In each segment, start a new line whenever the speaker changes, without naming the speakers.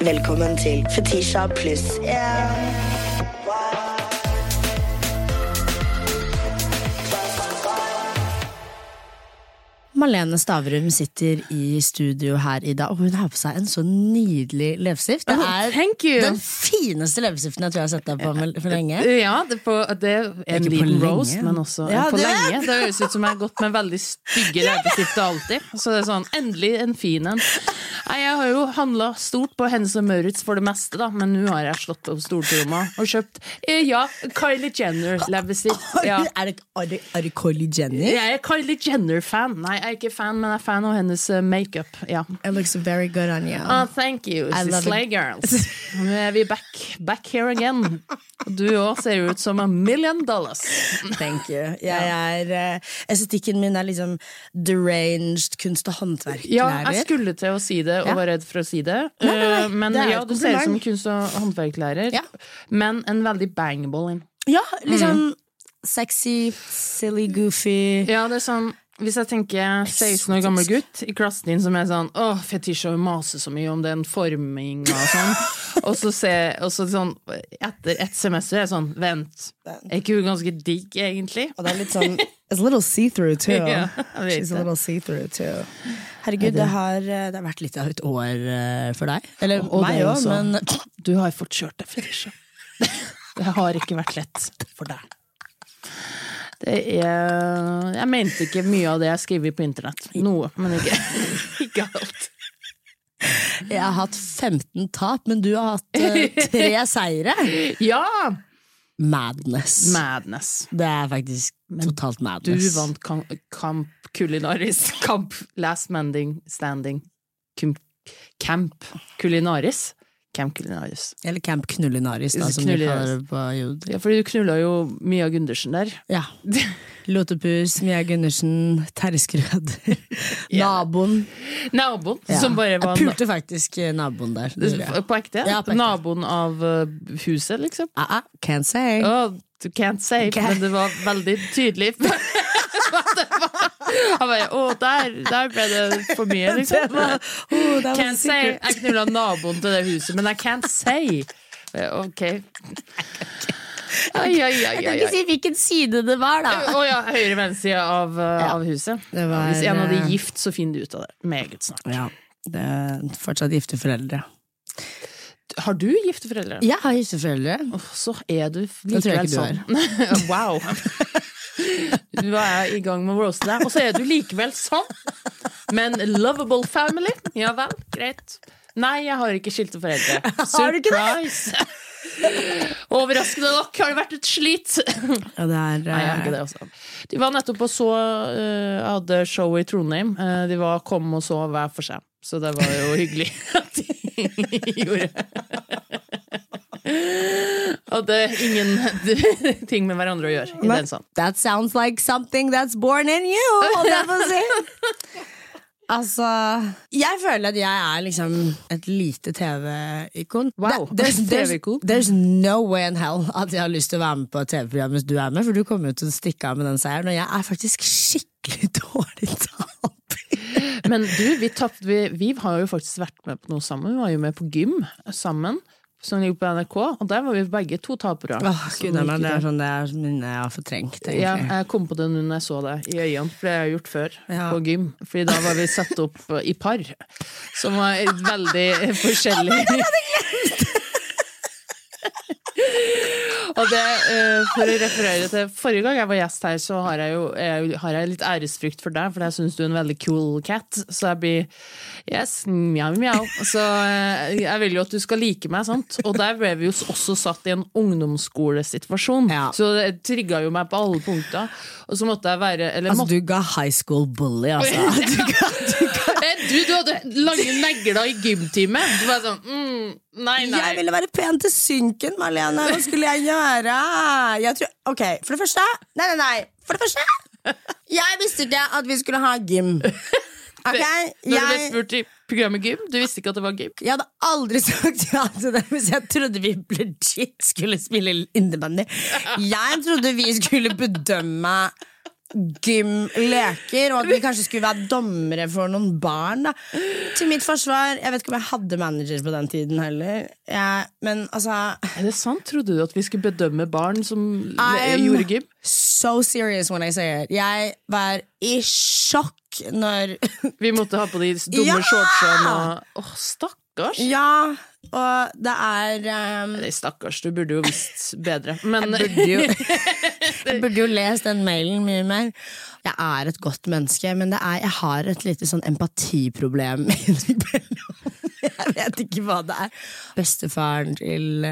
Velkommen til Fetisha pluss yeah.
Malene Stavrum sitter i studio her i dag, og hun har på seg en så nydelig leppestift. Det er
oh,
den fineste leppestiften jeg tror jeg har sett deg på med- for lenge.
Ja, det, på, det er en liten
rose,
roast, men også
Ja,
på
det-
lenge. Det høres ut som jeg har gått med veldig stygge leppestifter alltid. Så det er sånn, endelig en fin en. Nei, Jeg har jo handla stort på Hennes og Maurits for det meste, da, men nå har jeg slått opp stortromma og kjøpt eh, ja, Kylie Jenner-leppestift. Ja.
Er, det, er, det, Kylie Jenner?
Jeg er Kylie Jenner-fan. Nei, jeg er ikke fan, men jeg er fan av hennes eh, makeup. Ja.
It looks very good on you.
Oh, thank you, Slay Girls. Nå er vi back, back here again. Du òg ser ut som a million dollars.
Thank you. Jeg er, eh, estetikken min er liksom deranged kunst- og håndverklærer.
Ja, jeg skulle til å si det og
Ja.
var redd for å si det.
Nei, nei, nei,
Eh, Men
det
ja, du ser ut som kunst- og håndverklærer.
Ja.
Men en veldig bangable en.
Ja, liksom
Mm.
sexy, silly, goofy.
Ja, det er sånn hvis jeg tenker 16 år gammel gutt i klassen din som er sånn Åh, fetisj og maser så mye om den forminga og sånn. og så, se, og så sånn etter ett semester er jeg sånn Vent, er ikke hun ganske digg, egentlig?
Og det er litt sånn It's a little see-through too.
Yeah,
She's a little see-through too. Herregud, det har, eh, det har vært litt av et år eh, for deg. Eller
Og
meg òg, men
Du har fått kjørt deg fetisj. Det har ikke vært lett for deg. Det er Jeg mente ikke mye av det jeg skriver på internett. Noe, men ikke, ikke alt.
jeg har hatt 15 tap, men du har hatt eh, tre seire.
Ja!
Madness.
Madness.
det er faktisk totalt madness.
Du vant kamp, kamp kulinaris. Kamp last manding standing. Camp kulinaris. Camp Culinaris.
Eller Camp Knullinaris, da, som de kaller det på Jod.
Ja, fordi du knulla jo Mia Gundersen der.
Ja. Lotepus, Mia Gundersen, Terje Skrøder, naboen.
Naboen,
Ja.
som bare var
Jeg pulte faktisk eh, naboen der.
På ekte?
Ja, på ekte.
Naboen av uh, huset, liksom?
Uh -uh, can't say.
Oh, du can't say,
okay.
men det var veldig tydelig. Han bare Å, der, der ble det for mye, liksom.
Var- oh,
Can't say. Jeg knulla naboen til det huset, men jeg can't say. Ok. Oi, oi, oi,
Jeg kan ikke si hvilken side det var, da.
Oh, ja, høyre-venstre av, uh, av huset.
Var,
Hvis en av de
er
gift, så finner du ut av det meget snart.
Ja, det er fortsatt gifte foreldre.
Har du gifte foreldre?
Jeg har gifte foreldre.
Oh, så er du likevel sånn. wow. Du er i gang med å roaste deg, og så er du likevel sånn. Men lovable family, ja vel, greit. Nei, jeg har ikke skilte foreldre.
Det?
Surprise! Overraskende nok har det vært et slit.
Ja, det er,
Nei, jeg har ikke det også. De var nettopp og så uh, hadde show i Trondheim. Uh, de var, kom og så hver for seg, så det var jo hyggelig at de gjorde. Og det er ingen ting med hverandre å gjøre i den sånn.
That sounds like something that's born in you, holdt jeg på å si. Altså Jeg føler at jeg er liksom et lite TV-ikon.
Wow,
there's, there's, there's no way in hell at jeg har lyst til å være med på TV-program hvis du er med, for du kommer jo til å stikke av med den seieren, og jeg er faktisk skikkelig dårlig taper.
Men du, vi, tapt, vi, vi har jo faktisk vært med på noe sammen. Vi var jo med på gym sammen, som ligger på NRK, og der var vi begge to tapere.
Åh, Gud, men det er sånn det er minne jeg har fortrengt, egentlig.
Ja, jeg kom på det nå når jeg så det i øynene, for det har jeg gjort før
Ja.
på gym. Fordi da var vi satt opp i par, som var veldig forskjellig. Og det, eh, For å referere til forrige gang jeg var gjest her, så har jeg jo jeg, har jeg litt æresfrykt for deg, for jeg syns du er en veldig cool cat. Så jeg blir yes, mjau, mjau. Så eh, jeg vil jo at du skal like meg, sant. Og der ble vi jo også satt i en ungdomsskolesituasjon,
Ja.
så det trigga jo meg på alle punkter. Og så måtte jeg være eller
Altså,
måtte,
du ga high school bully, altså. Du ga, du
du, du hadde lange negler i gymtime! Du var sånn mm, Nei, nei.
Jeg ville være pen til synken, Marlene. Hva skulle jeg gjøre? Jeg tror, ok, For det første Nei, nei, nei. For det første Jeg visste ikke at vi skulle ha gym. Ok,
Når du ble spurt i programmet Gym, du visste ikke at det var gym?
jeg hadde aldri sagt ja til det hvis jeg trodde vi legit skulle spille innebandy. Jeg trodde vi skulle bedømme gymleker, og at vi kanskje skulle være dommere for noen barn. Da. Til mitt forsvar, jeg vet ikke om jeg hadde manager på den tiden heller. Jeg, men altså
Er det sant? Trodde du at vi skulle bedømme barn som
I'm
gjorde gym?
so serious when I say it. Jeg var i sjokk når
Vi måtte ha på de dumme
Ja!
shortsene Åh, stakkars!
Ja, og det er um,
stakkars, du burde jo visst bedre. Men
Jeg burde jo, jeg burde jo lest den mailen mye mer. Jeg er et godt menneske, men det er, jeg har et lite sånn empatiproblem innimellom. Jeg vet ikke hva det er. Bestefaren til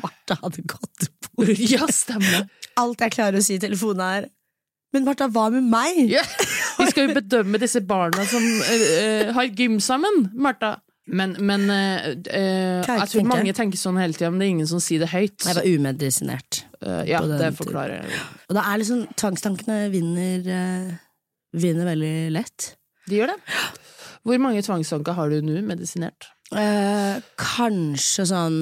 Martha hadde gått bort.
Ja, stemmer.
Alt jeg klarer å si i telefonen, er Men Martha, hva med meg?
Ja. Vi skal jo bedømme disse barna som eh, har gym sammen, Martha. Men, men eh, eh, jeg tror mange tenker sånn hele tida, men det er ingen som sier det høyt.
Jeg var umedisinert.
Uh, ja, det forklarer jeg.
Og da er liksom Tvangstankene vinner, eh, vinner veldig lett.
De gjør det. Hvor mange tvangstanker har du nå medisinert?
Eh, kanskje sånn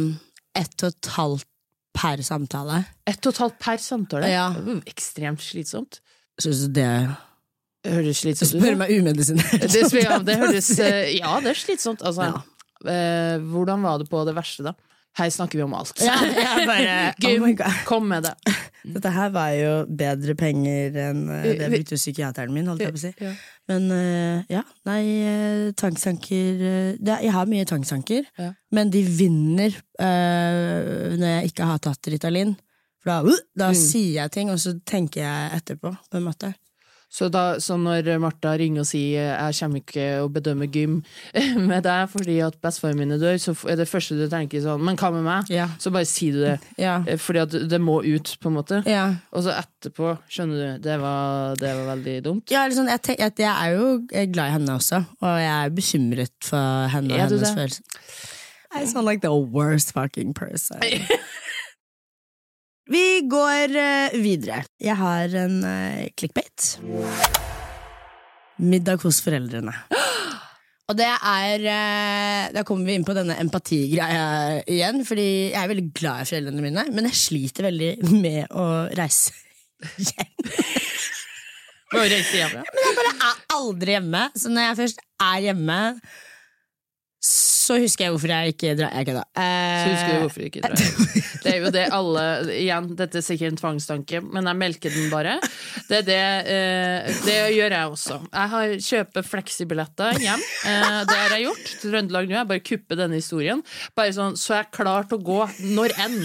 ett og et halvt per samtale.
Ett og et halvt per samtale?
Ja.
Det jo Ekstremt slitsomt.
Syns du Det
høres slitsomt ut.
Spør meg umedisinert.
Det, ja, det høres eh, Ja, det er slitsomt. Altså,
Ja.
eh, hvordan var det på det verste, da? Her snakker vi om alt.
Ja, bare, oh
kom med det.
Dette her var jo bedre penger enn det jeg brukte psykiateren min, holdt jeg på å si.
Ja.
Men eh, ja, nei, eh, tvangstanker eh, Jeg har mye tvangstanker,
Ja.
men de vinner uh, når jeg ikke har tatt Ritalin. For da, uh, da
Mm.
sier jeg ting, og så tenker jeg etterpå, på en måte.
Så, da, så når Martha ringer og sier 'jeg kommer ikke å bedømme gym med deg fordi at bestefaren min er død', så er det første du tenker sånn 'men hva med meg?'
Ja.
Så bare si du det.
Ja.
Eh, Fordi at det må ut, på en måte.
Ja.
Og så etterpå, skjønner du, det var, det var veldig dumt.
Ja, sånn, jeg, tenk, at jeg er jo glad i henne også, og jeg er bekymret for henne og hennes følelser. I sound like the worst fucking person. Vi går eh, videre. Jeg har en uh, clickbait. Middag hos foreldrene. Og det er eh, Da kommer vi inn på denne empatigreia igjen, fordi jeg er veldig glad i foreldrene mine, men jeg sliter veldig med å reise hjem.
Jo reise hjem, ja.
Jeg bare er aldri hjemme, så når jeg først er hjemme, så husker jeg hvorfor jeg ikke drar. Jeg kødda. Eh,
Så husker du hvorfor du ikke drar. Det er jo det alle Igjen, dette er sikkert en tvangstanke, men jeg melker den bare. Det, er det, eh, det gjør jeg også. Jeg har kjøper fleksibilletter hjem. Eh, det har jeg gjort til Trøndelag nå. Jeg bare kupper denne historien. Bare sånn, Så er jeg klar til å gå når enn.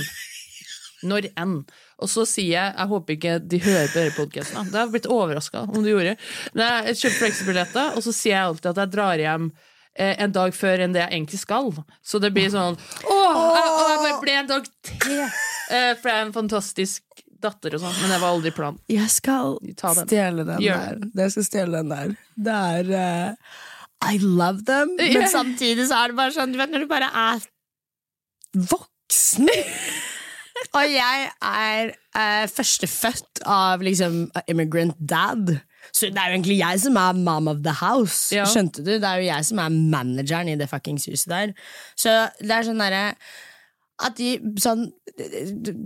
Når enn. Og så sier jeg Jeg håper ikke de hører på denne podkasten. Det har blitt overraska om de gjorde. Men jeg kjøper fleksibilletter, og så sier jeg alltid at jeg drar hjem eh, en dag før enn det jeg egentlig skal. Så det blir sånn Åh, jeg, ble en dag til! Eh, for jeg er en fantastisk datter og sånn, men det var aldri planen.
Jeg skal stjele den
Gjør
der. Jeg skal stjele den der. Det er uh, I love them, men samtidig så er det bare sånn Du vet når du bare er voksen. Og jeg er uh, førstefødt av liksom immigrant dad. Så det er jo egentlig jeg som er mom of the house.
Ja.
Skjønte du? Det er jo jeg som er manageren i det fuckings huset der. Så det er sånn derre at de sånn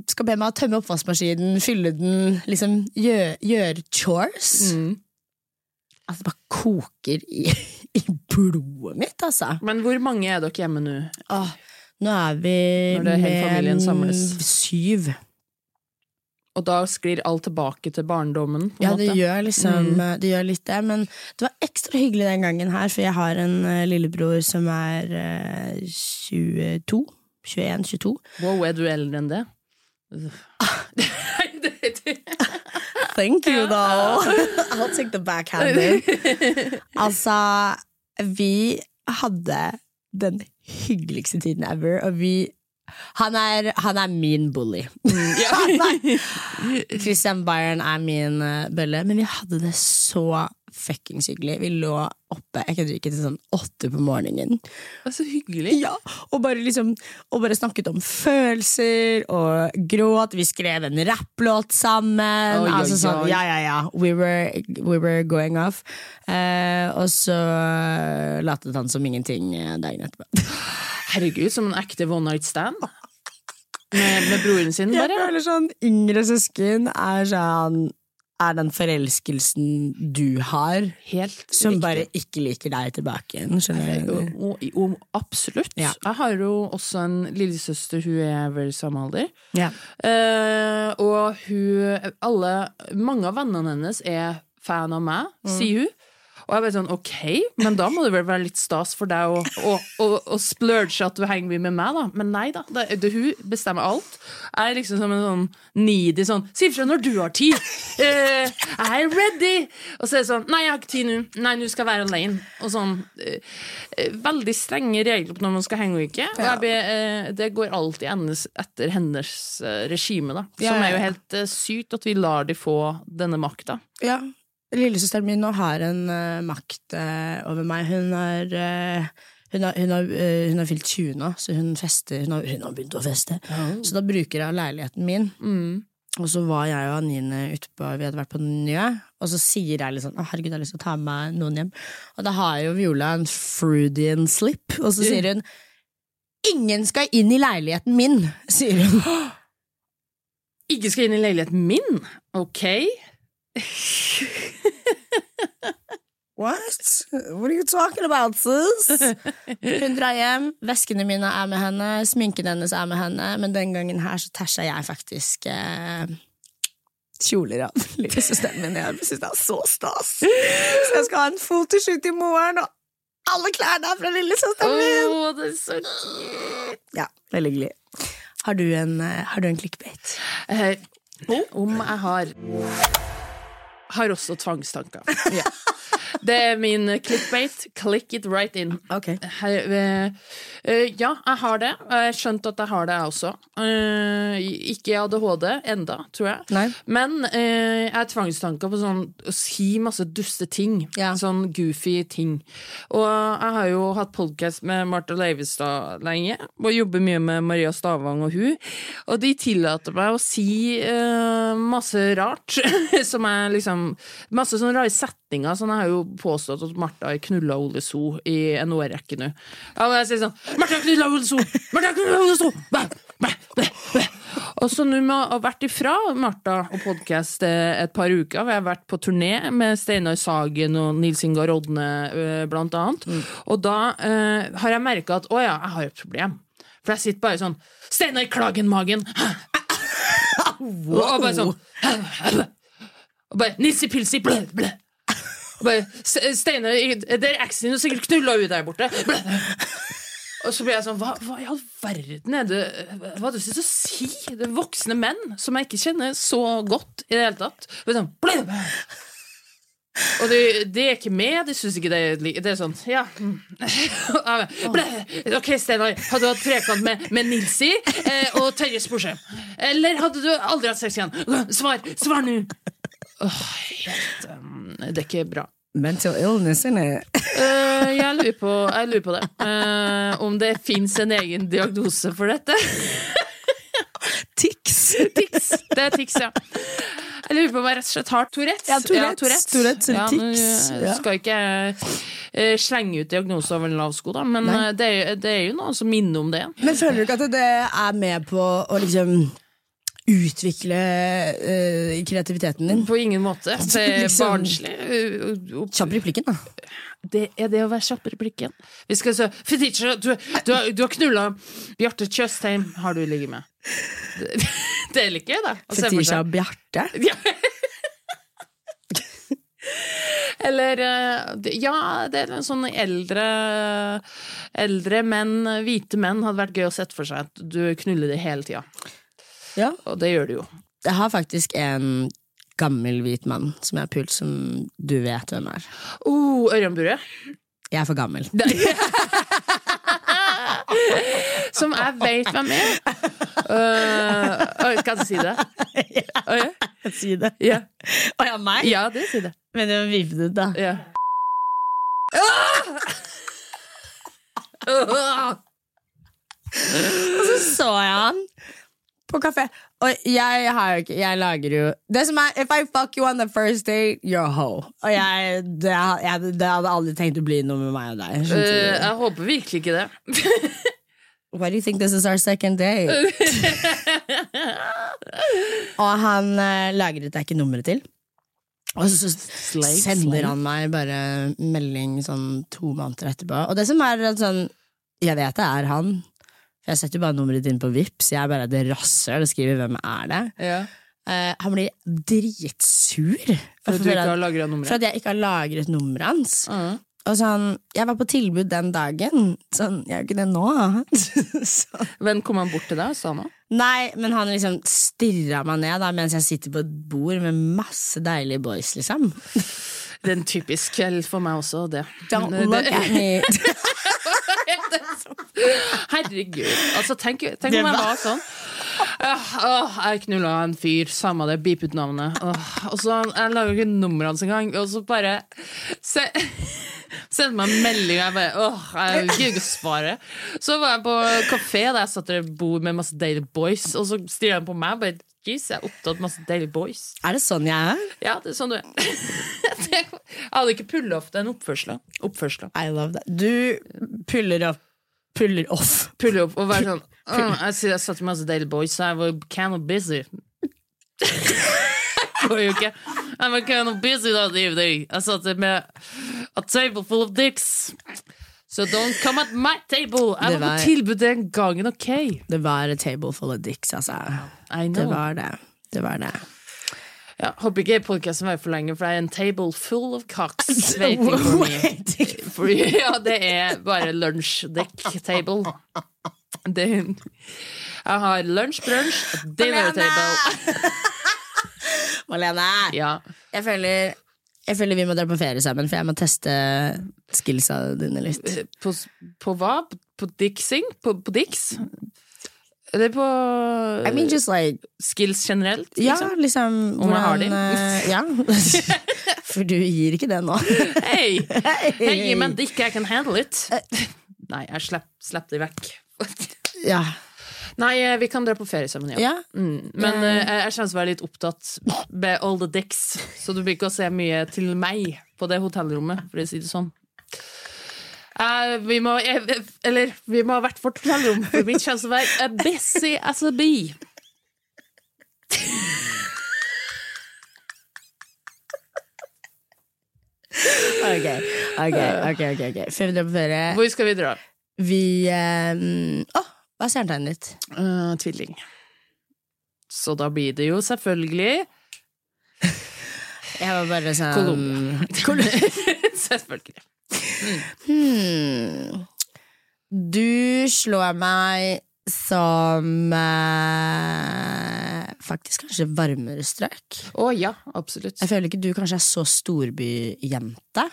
skal be meg å tømme oppvaskmaskinen, fylle den, liksom gjøre gjør chores.
Mm.
Altså, det bare koker i, i blodet mitt, altså.
Men hvor mange er dere hjemme nå?
Åh, nå er vi
samles.
syv.
Og da sklir alt tilbake til barndommen?
Ja, det gjør liksom
Mm.
Det gjør litt det, men det var ekstra hyggelig den gangen her, for jeg har en uh, lillebror som er uh, 22. 21, 22.
Wow, er du eldre enn det?
Thank you, though. I'll take the backhanded. altså, vi hadde den hyggeligste tiden ever, og vi han er, han er min bully.
Ja.
Christian Byron er min eh, bølle, men vi hadde det så fuckings hyggelig. Vi lå oppe jeg kødder ikke til sånn åtte på morgenen.
Så hyggelig.
Ja, og bare liksom Og bare snakket om følelser og gråt. Vi skrev en rapplåt sammen.
Oi,
altså sånn, ja, ja, ja. We were, we were going off. Eh, og så uh, latet han som ingenting eh, dagen etterpå.
Herregud, som en ekte one night stand. Med, med broren sin,
Jeg
bare.
føler sånn Yngre søsken er sånn er den forelskelsen du har,
Helt
som
riktig.
bare ikke liker deg tilbake igjen. Skjønner du?
Og, og, absolutt.
Ja.
Jeg har jo også en lillesøster, hun er vel samme alder.
Ja.
Eh, og hun alle, Mange av vennene hennes er fan av meg, sier hun. Og jeg bare sånn, ok, men da må det vel være litt stas for deg å, å, å, å splurge at du henger mye med meg, da. Men nei da, det, det, hun bestemmer alt. Jeg er liksom som en sånn needy sånn Si ifra når du har tid! Eh, jeg er ready! Og så er det sånn Nei, jeg har ikke tid nå. Nei, nå skal jeg være alene. Og sånn eh, Veldig strenge regler på når man skal henge og ikke. Og jeg eh, det går alltid endes etter hennes regime, da. Som er jo helt sykt at vi lar de få denne makta.
Ja. Lillesøsteren min nå har en uh, makt uh, over meg. Hun har, uh, hun, har, hun, har, eh, hun har fylt 20 nå, så hun fester. Hun har, hun har begynt å feste. Så da bruker jeg leiligheten min. Og så var jeg og Anine ute på Vi hadde vært på Njø, og så sier jeg litt sånn Å, herregud, jeg har lyst til å ta med meg noen hjem. Og da har jo Viola en Frudian slip, og så sier hun Ingen skal inn i leiligheten min, sier hun.
Ikke skal inn i leiligheten min! Ok.
What? What are you talking about, sis? Hun drar hjem, veskene mine er med henne, sminken hennes er med henne, men den gangen her så tæsja jeg faktisk eh, kjoler av lillesøsteren min. Jeg syns det er så stas. Så jeg skal ha en fotoshoot i morgen, og alle klærne er fra lillesøsteren min!
Oh, det er så cute!
Ja, veldig hyggelig. Har du en, eh, har du en clickbait?
Eh, om jeg har Har også tvangstanker. Ja. Det er min clickbait. Click it right in.
Okay.
Her, eh, eh, ja, jeg har det. Jeg har skjønt at jeg har det, jeg også. Eh, ikke ADHD enda, tror jeg.
Nei.
Men jeg har tvangstanker på sånn å si masse duste ting.
Ja.
Sånn goofy ting. Og jeg har jo hatt podkast med Martha Leivestad lenge, og jobber mye med Maria Stavang og hun. Og de tillater meg å si masse rart. som er liksom Masse sånne rare setninger. Sånn jeg har jo påstått at Martha har knulla Ole So i en årrekke nå. Ja, men jeg sier sånn Martha knulla Ole So! Martha knulla Ole So! Bæ, bæ, bæ, bæ. Og så nå med å ha vært ifra Martha og podkast et par uker, vi har vært på turné med Steinar Sagen og Nils Ingar Rodne eh, blant annet, og da eh, har jeg merka at å ja, jeg har et problem. For jeg sitter bare sånn Steinar Klagen-magen! Og bare sånn Og bare Nilsi Pilsi, blæ, blæ. Og bare Steinar, det er eksen din, og sikkert knulla ut der borte. Blæ. Og så blir jeg sånn Hva, hva i all verden er det Hva er det du synes å si? Det er voksne menn som jeg ikke kjenner så godt i det hele tatt. Og sånn, blæ, blæ. Og de, de er ikke med, de syns ikke det er Det er sånn, ja mm. Blæ. Ok, Steinar, hadde du hatt trekant med, med Nilsi eh, og Terje Sporsem? Eller hadde du aldri hatt sex igjen? Svar! Svar nå! Åh, helt, um, det er ikke bra.
Mental illness, eller?
uh, jeg, lurer på, jeg lurer på det. Uh, om det fins en egen diagnose for dette.
Tics!
Tics. Det er tics, ja. Jeg lurer på om jeg rett og slett har Tourettes.
Ja, Tourettes. Tourettes
Ja,
tics,
eh. Skal ikke uh, slenge ut diagnose over en lav sko, da, men det, er- det er jo noe som minner om det.
Men føler du ikke at det er med på å liksom utvikle uh, kreativiteten din?
På ingen måte. Det er
Liksom-
barnslig. Uh, uh,
Kjapp replikken, da.
Det er det å være kjapp replikken. Vi skal se Fetisha, du, du, har- du har knulla Bjarte Tjøstheim, har du ligget med. Det, det er litt gøy, da.
Fetisha. Bjarte.
Ja. Eller eh, Ja, det er en sånn eldre Eldre menn, hvite menn, hadde vært gøy å sette for seg at du knuller det hele tida.
Ja.
Og det gjør du jo.
Jeg har faktisk en gammel hvit mann som jeg har pult, som du vet hvem er.
Oh, Ørjan Burre.
Jeg er for gammel.
Som jeg veit hvem er. Uh, kan jeg si det? Oh, ja.
Si det.
Ja.
Oh, ja, meg?
ja, det sier det.
Men det var viftet, da.
Ja.
Og så så jeg han på kafé. Og jeg har ikke Jeg lager jo Det som er If I fuck you on the first date, you're a hoe. Og jeg det, jeg det hadde aldri tenkt å bli noe med meg og deg.
Uh, jeg håper virkelig ikke det.
Why do you think this is our second date? og han uh, lagret jeg ikke nummeret til. Og så
Slave,
sender han meg bare melding sånn to måneder etterpå. Og det som er sånn Jeg vet det er han. Jeg setter bare nummeret ditt inn på Vips Jeg er bare det rasshøl og skriver 'hvem er det'?
Ja.
Uh, han blir dritsur
For
for
ikke
at, for at jeg ikke har lagret nummeret hans.
Ja.
Og sånn, Jeg var på tilbud den dagen. Sånn, jeg er jo ikke det nå. så.
Men kom han bort til deg og sa noe?
Nei, men han liksom stirra meg ned da, mens jeg sitter på et bord med masse deilige boys, liksom.
Det er en typisk kveld for meg også, det.
Don't look at me.
Herregud. Altså, tenk, tenk om jeg
var-
sånn. Åh, uh, jeg knulla en fyr, samme det, beep ut navnet. Uh, og så Jeg laga ikke nummeret hans engang, og så bare se, Sendte meg en melding, og jeg bare åh, jeg gidder ikke å svare. Så var jeg på kafé der jeg satt et bord med masse deilige boys, og så stirra han på meg bare Jeez, jeg er opptatt med masse deilige boys.
Er det sånn jeg er?
Ja, det er sånn du er. Jeg hadde ikke pulla off den oppførselen. Oppførselen.
I love that. Du puller opp Puller off.
Puller opp og være sånn «Åh, Jeg sier jeg satt med masse deilige boys, så jeg var kind of busy. Var jo ikke var kind of busy that evening. Jeg satt med a table full of dicks. So don't come at my table. Jeg
Det
var på tilbud den gangen, OK?
Det var a table full of dicks, altså.
I
Det var det. Det var det.
Ja, håper ikke podkasten varer for lenge, for det er en table full of cocks waiting for me. For, ja, det er bare lunsj dick table. Jeg har lunsj, brunsj, dinner table.
Malene!
Ja.
Jeg føler, jeg føler vi må dra på ferie sammen, for jeg må teste skillsa dine litt.
På, på hva? På diksing? På, på dix? er på
I mean just like
skills generelt?
Ja,
Liksom?
liksom
Om jeg har de?
eh, ja. For du gir ikke det nå.
Hei! Hey. Hey, meg en dick, I can handle it. Nei, jeg slapp, det vekk.
Ja.
Nei, eh, vi kan dra på ferie sammen, ja.
ja.
Mm. Men eh, jeg, jeg kjennes å være litt opptatt med all the dicks, så du blir ikke å se mye til meg på det hotellrommet, for å si det sånn. Eh, vi må jeg, Eller, vi må ha hvert vårt hotellrom, for mitt være a busy as a bee.
Ok, ok, ok, ok, ok. Før vi drar på ferie
Hvor skal vi dra?
Vi eh, Å, hva er stjernetegnet ditt?
Uh, tvilling. Så da blir det jo selvfølgelig
Jeg var bare sånn
Colombia. selvfølgelig.
Hmm. Du slår meg som eh, Faktisk kanskje varmere strøk.
Å ja, absolutt.
Jeg føler ikke du kanskje er så storbyjente.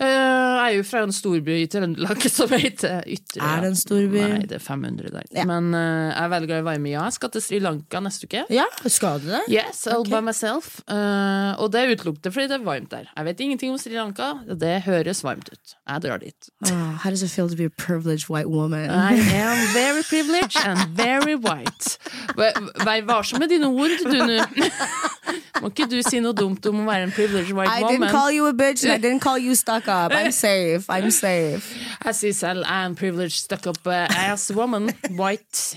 Eh, jeg er jo fra en storby i Trøndelag som heter Ytre.
Er det en storby?
Nei, det er 500 der.
Ja.
Men eh, jeg er veldig glad i varme. Ja, jeg skal til Sri Lanka neste uke.
Ja, skal du det?
Yes, all
okay.
by myself. Eh, og det er utelukkende fordi det er varmt der. Jeg vet ingenting om Sri Lanka. Det høres varmt ut. Jeg drar dit.
Oh, how does it feel to be a privileged white woman?
I am very privileged and very white. Vær varsom med dine ord, du nå. Må ikke du si noe dumt om å være en privileged white
I
woman.
didn't call you a bitch and I didn't call you stuck up. I'm safe. I'm safe.
Jeg sier selv I am privileged stuck up uh, ass woman, white.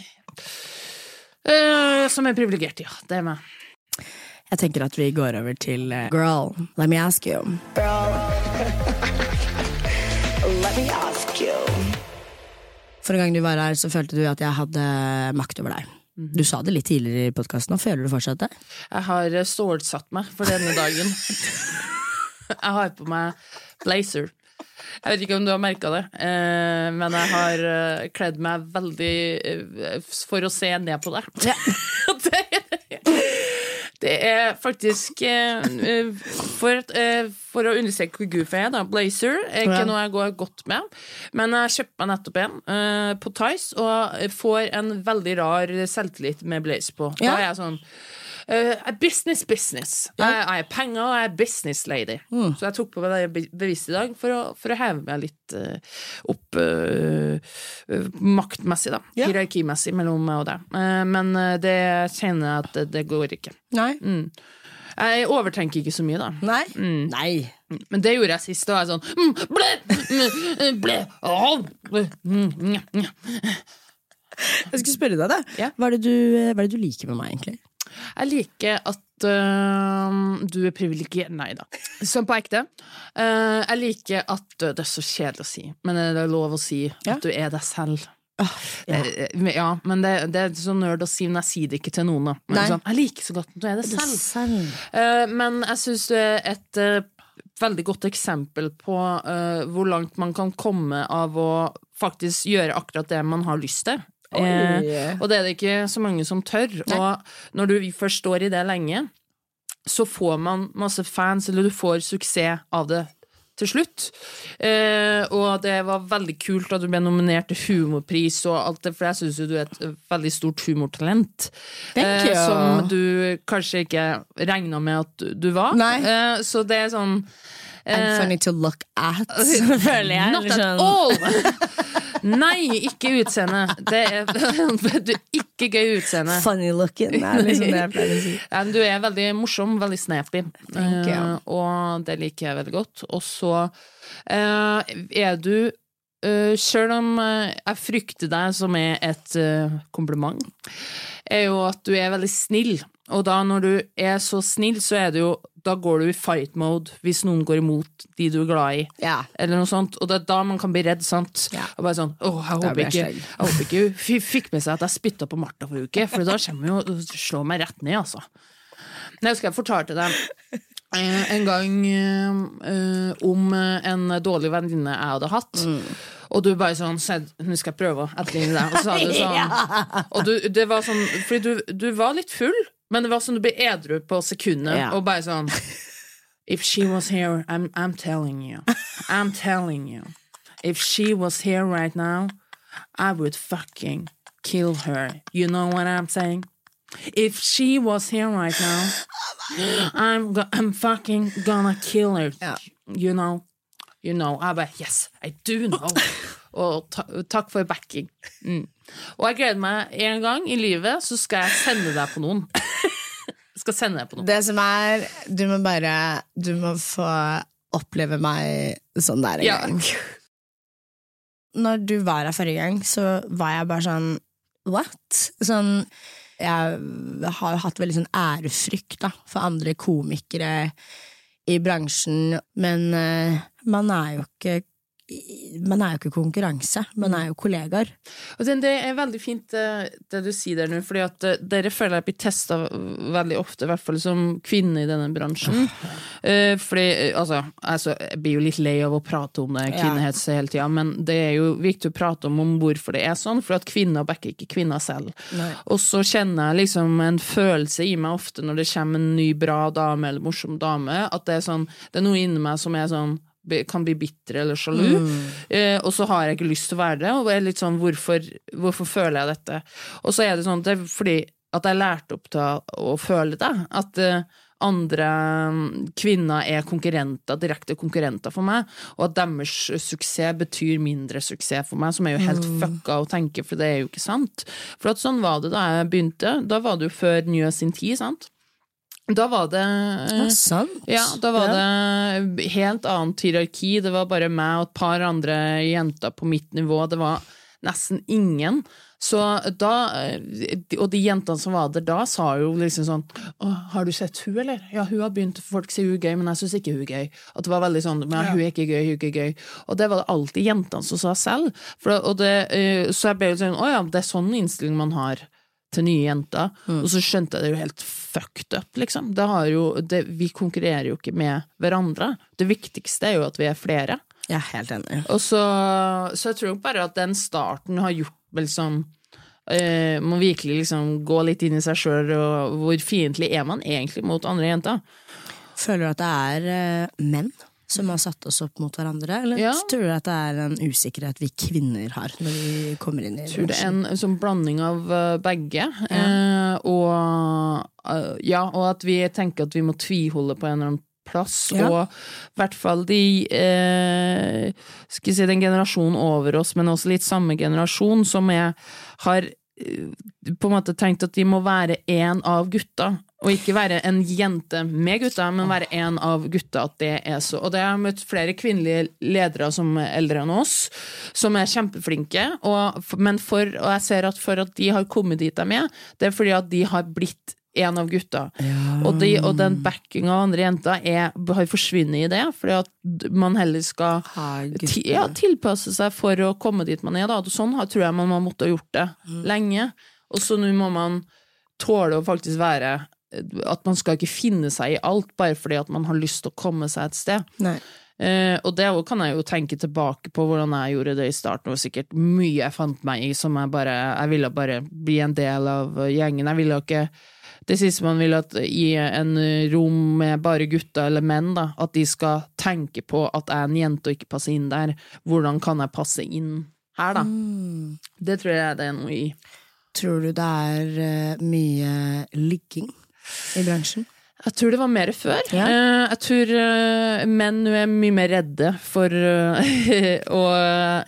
Uh, som er privilegert, ja. Det er meg.
Jeg tenker at vi går over til uh, Girl, let me ask you.
Girl. Let me ask you.
Forrige gang du var her, så følte du at jeg hadde makt over deg. Du sa det litt tidligere i podkasten, og føler du fortsatt det?
Jeg har stålsatt meg for denne dagen. jeg har på meg blazer. Jeg vet ikke om du har merka det, eh, men jeg har eh, kledd meg veldig eh, for å se ned på deg. det, det er faktisk for, for å understreke hvor goofy jeg er, da. Blazer er ikke noe jeg går godt med. Men jeg kjøpte meg nettopp en på Tice, og får en veldig rar selvtillit med blazer på. Da er jeg sånn eh, business, business.
Ja.
Jeg, jeg er penger, og jeg er business lady. Så jeg tok på meg det beviset i dag for å, for å heve meg litt uh, opp eh, maktmessig, da.
Ja.
Hierarkimessig mellom meg og deg. Men det kjenner jeg at det, det går ikke.
Nei.
Jeg overtenker ikke så mye, da.
Nei? Nei.
Men det gjorde jeg sist. Da jeg sånn mm, ble, mm, ble, å, ble, mm, mm, mm.
Jeg skulle spørre deg, da.
Ja.
Hva, er det du, hva er det du liker med meg, egentlig?
Jeg liker at uh, du er privilegert Nei da. Sånn på ekte. Uh, jeg liker at Det er så kjedelig å si, men det er lov å si
Ja.
at du er deg selv.
ja.
Ja, men det, det er så nerd å si, men jeg sier det ikke til noen. Da. Men Sånn, jeg liker så godt at du er det selv.
Selv.
Eh, men jeg syns det er et veldig godt eksempel på uh, hvor langt man kan komme av å faktisk gjøre akkurat det man har lyst til. Eh, og det er det ikke så mange som tør.
Nei.
Og når du først står i det lenge, så får man masse fans, eller du får suksess av det til slutt. Eh, og det var veldig kult at du ble nominert til humorpris og alt det, for jeg syns jo du er et veldig stort humortalent. Eh, som du kanskje ikke regna med at du var. Eh, så det er sånn
I'm
eh,
funny to look at, jeg.
Not at
sånn.
all! Nei, ikke utseende. Det er, du ikke gøy utseende.
Funny looking, er liksom det jeg pleier å si.
Du er veldig morsom, veldig snappy, uh, og det liker jeg veldig godt. Og så uh, er du uh, Sjøl om uh, jeg frykter deg som er et uh, kompliment, er jo at du er veldig snill. Og da når du er så snill, så er det jo Da går du i fight mode hvis noen går imot de du er glad i.
Ja.
Eller noe sånt, og det er da man kan bli redd, sant?
Ja.
Og bare sånn, åh, jeg håper
jeg
ikke, jeg håper ikke hun fikk med seg at jeg spytta på Martha forrige uke, for da kommer hun jo og slår meg rett ned, altså. Jeg husker jeg fortalte eh, en gang eh, om eh, en dårlig venninne jeg hadde hatt. Og du bare sånn «Sedd, Nå skal jeg prøve å etterligne deg. Og så sa du sånn Og du, det var sånn Fordi du, du var litt full, men det var sånn du ble edru på sekundet,
Ja.
og bare sånn If she was here, I'm, I'm telling you. I'm telling you. If she was here right now, I would fucking kill her. You know what I'm saying? If she was here right now, I'm, I'm fucking gonna kill her.
Ja.
You know? You know. Jeg bare Yes, I do know. Og ta takk for backing. Mm. Og jeg gleder meg en gang i livet, så skal jeg sende deg på noen. Jeg skal sende deg på noen.
Det som er Du må bare Du må få oppleve meg sånn der en
Ja.
gang. Når du var her forrige gang, så var jeg bare sånn What? Sånn Jeg har hatt veldig sånn ærefrykt da, for andre komikere i bransjen, men uh, man er jo ikke man er jo ikke konkurranse, man er jo kollegaer.
Det, det er veldig fint eh, det du sier der nå, fordi at eh, dere føler jeg blir testa veldig ofte, i hvert fall som kvinne i denne bransjen. Eh, fordi, altså, altså, jeg blir jo litt lei av å prate om det, kvinnehets hele tida, men det er jo viktig å prate om, om hvorfor det er sånn, for at kvinner backer ikke kvinner selv.
Nei.
Og så kjenner jeg liksom en følelse i meg ofte når det kommer en ny bra dame eller morsom dame, at det er sånn, det er noe inni meg som er sånn kan bli bitter eller sjalu, eh, og så har jeg ikke lyst til å være det. Og er litt sånn, hvorfor, hvorfor føler jeg dette? Og så er det sånn, at det er fordi at jeg lærte opp til å, føle det. At eh, andre mm, kvinner er konkurrenter, direkte konkurrenter for meg, og at deres suksess betyr mindre suksess for meg, som er jo helt fucka å tenke, for det er jo ikke sant. For at sånn var det da jeg begynte. Da var det jo før Njø sin tid, sant? Da var det eh,
Ja, sant.
ja, da var det helt annet hierarki. Det var bare meg og et par andre jenter på mitt nivå. Det var nesten ingen. Så da, eh, Og de jentene som var der da, sa jo liksom sånn har du sett hun, eller? Ja, hun har begynt, folk sier hun er gøy, men jeg syns ikke hun er gøy. At det var veldig sånn Men hun er ikke gøy, hun er ikke gøy. Og det var det alltid jentene som sa selv. For, det, eh, så jeg ble jo sånn Å ja, det er sånn innstilling man har til nye jenter. Og så skjønte jeg det jo helt fucked up, liksom. Det har jo, det, vi konkurrerer jo ikke med hverandre. Det viktigste er jo at vi er flere.
Jeg er helt enig.
Så, så jeg tror bare at den starten har gjort liksom eh, Må virkelig liksom gå litt inn i seg sjøl, og hvor fiendtlig er man egentlig mot andre jenter?
Føler du at det er eh, menn som har satt oss opp mot hverandre, eller
Ja.
tror du at det er en usikkerhet vi kvinner har når vi kommer inn i
tror det er en sånn blanding av begge. begge. Eh, og, eh, ja, og at vi tenker at vi må tviholde på en eller annen plass.
Ja.
Og i hvert fall de eh, Skal si den generasjonen over oss, men også litt samme generasjon, som er, har eh, på en måte tenkt at de må være en av gutta. Og ikke være en jente med gutta, men være en av gutta. At det er så. Og det har jeg møtt flere kvinnelige ledere som er eldre enn oss, som er kjempeflinke. Og, men for, og jeg ser at for at de har kommet dit de er, det er fordi at de har blitt en av gutta. Og, de, og den backinga av andre jenter er, har forsvunnet i det, fordi at man heller skal ti, ja, tilpasse seg for å komme dit man er. Da. Sånn har- tror jeg man har måttet ha gjort det lenge. Og så nå må man tåle å faktisk være At man skal ikke finne seg i alt bare fordi at man har lyst til å komme seg et sted.
Nei.
Uh, og det kan jeg jo tenke tilbake på hvordan jeg gjorde det i starten. Det var sikkert mye jeg fant meg i som jeg bare Jeg ville bare bli en del av gjengen. Jeg ville ikke Det siste man vil at i en rom med bare gutter eller menn, da, at de skal tenke på at jeg er en jente og ikke passer inn der. Hvordan kan jeg passe inn her, da? Det tror jeg det er noe i.
Tror du det er eh, mye ligging i bransjen?
Jeg tror det var mer før.
Ja.
Eh, jeg tror eh, menn er mye mer redde for å